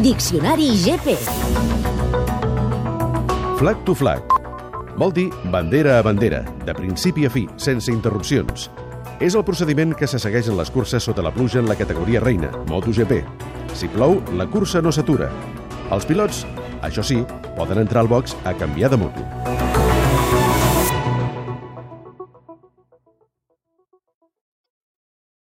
Diccionari GP. Flag to flag. Vol dir bandera a bandera, de principi a fi, sense interrupcions. És el procediment que se segueix en les curses sota la pluja en la categoria reina, MotoGP. Si plou, la cursa no s'atura. Els pilots, això sí, poden entrar al box a canviar de moto.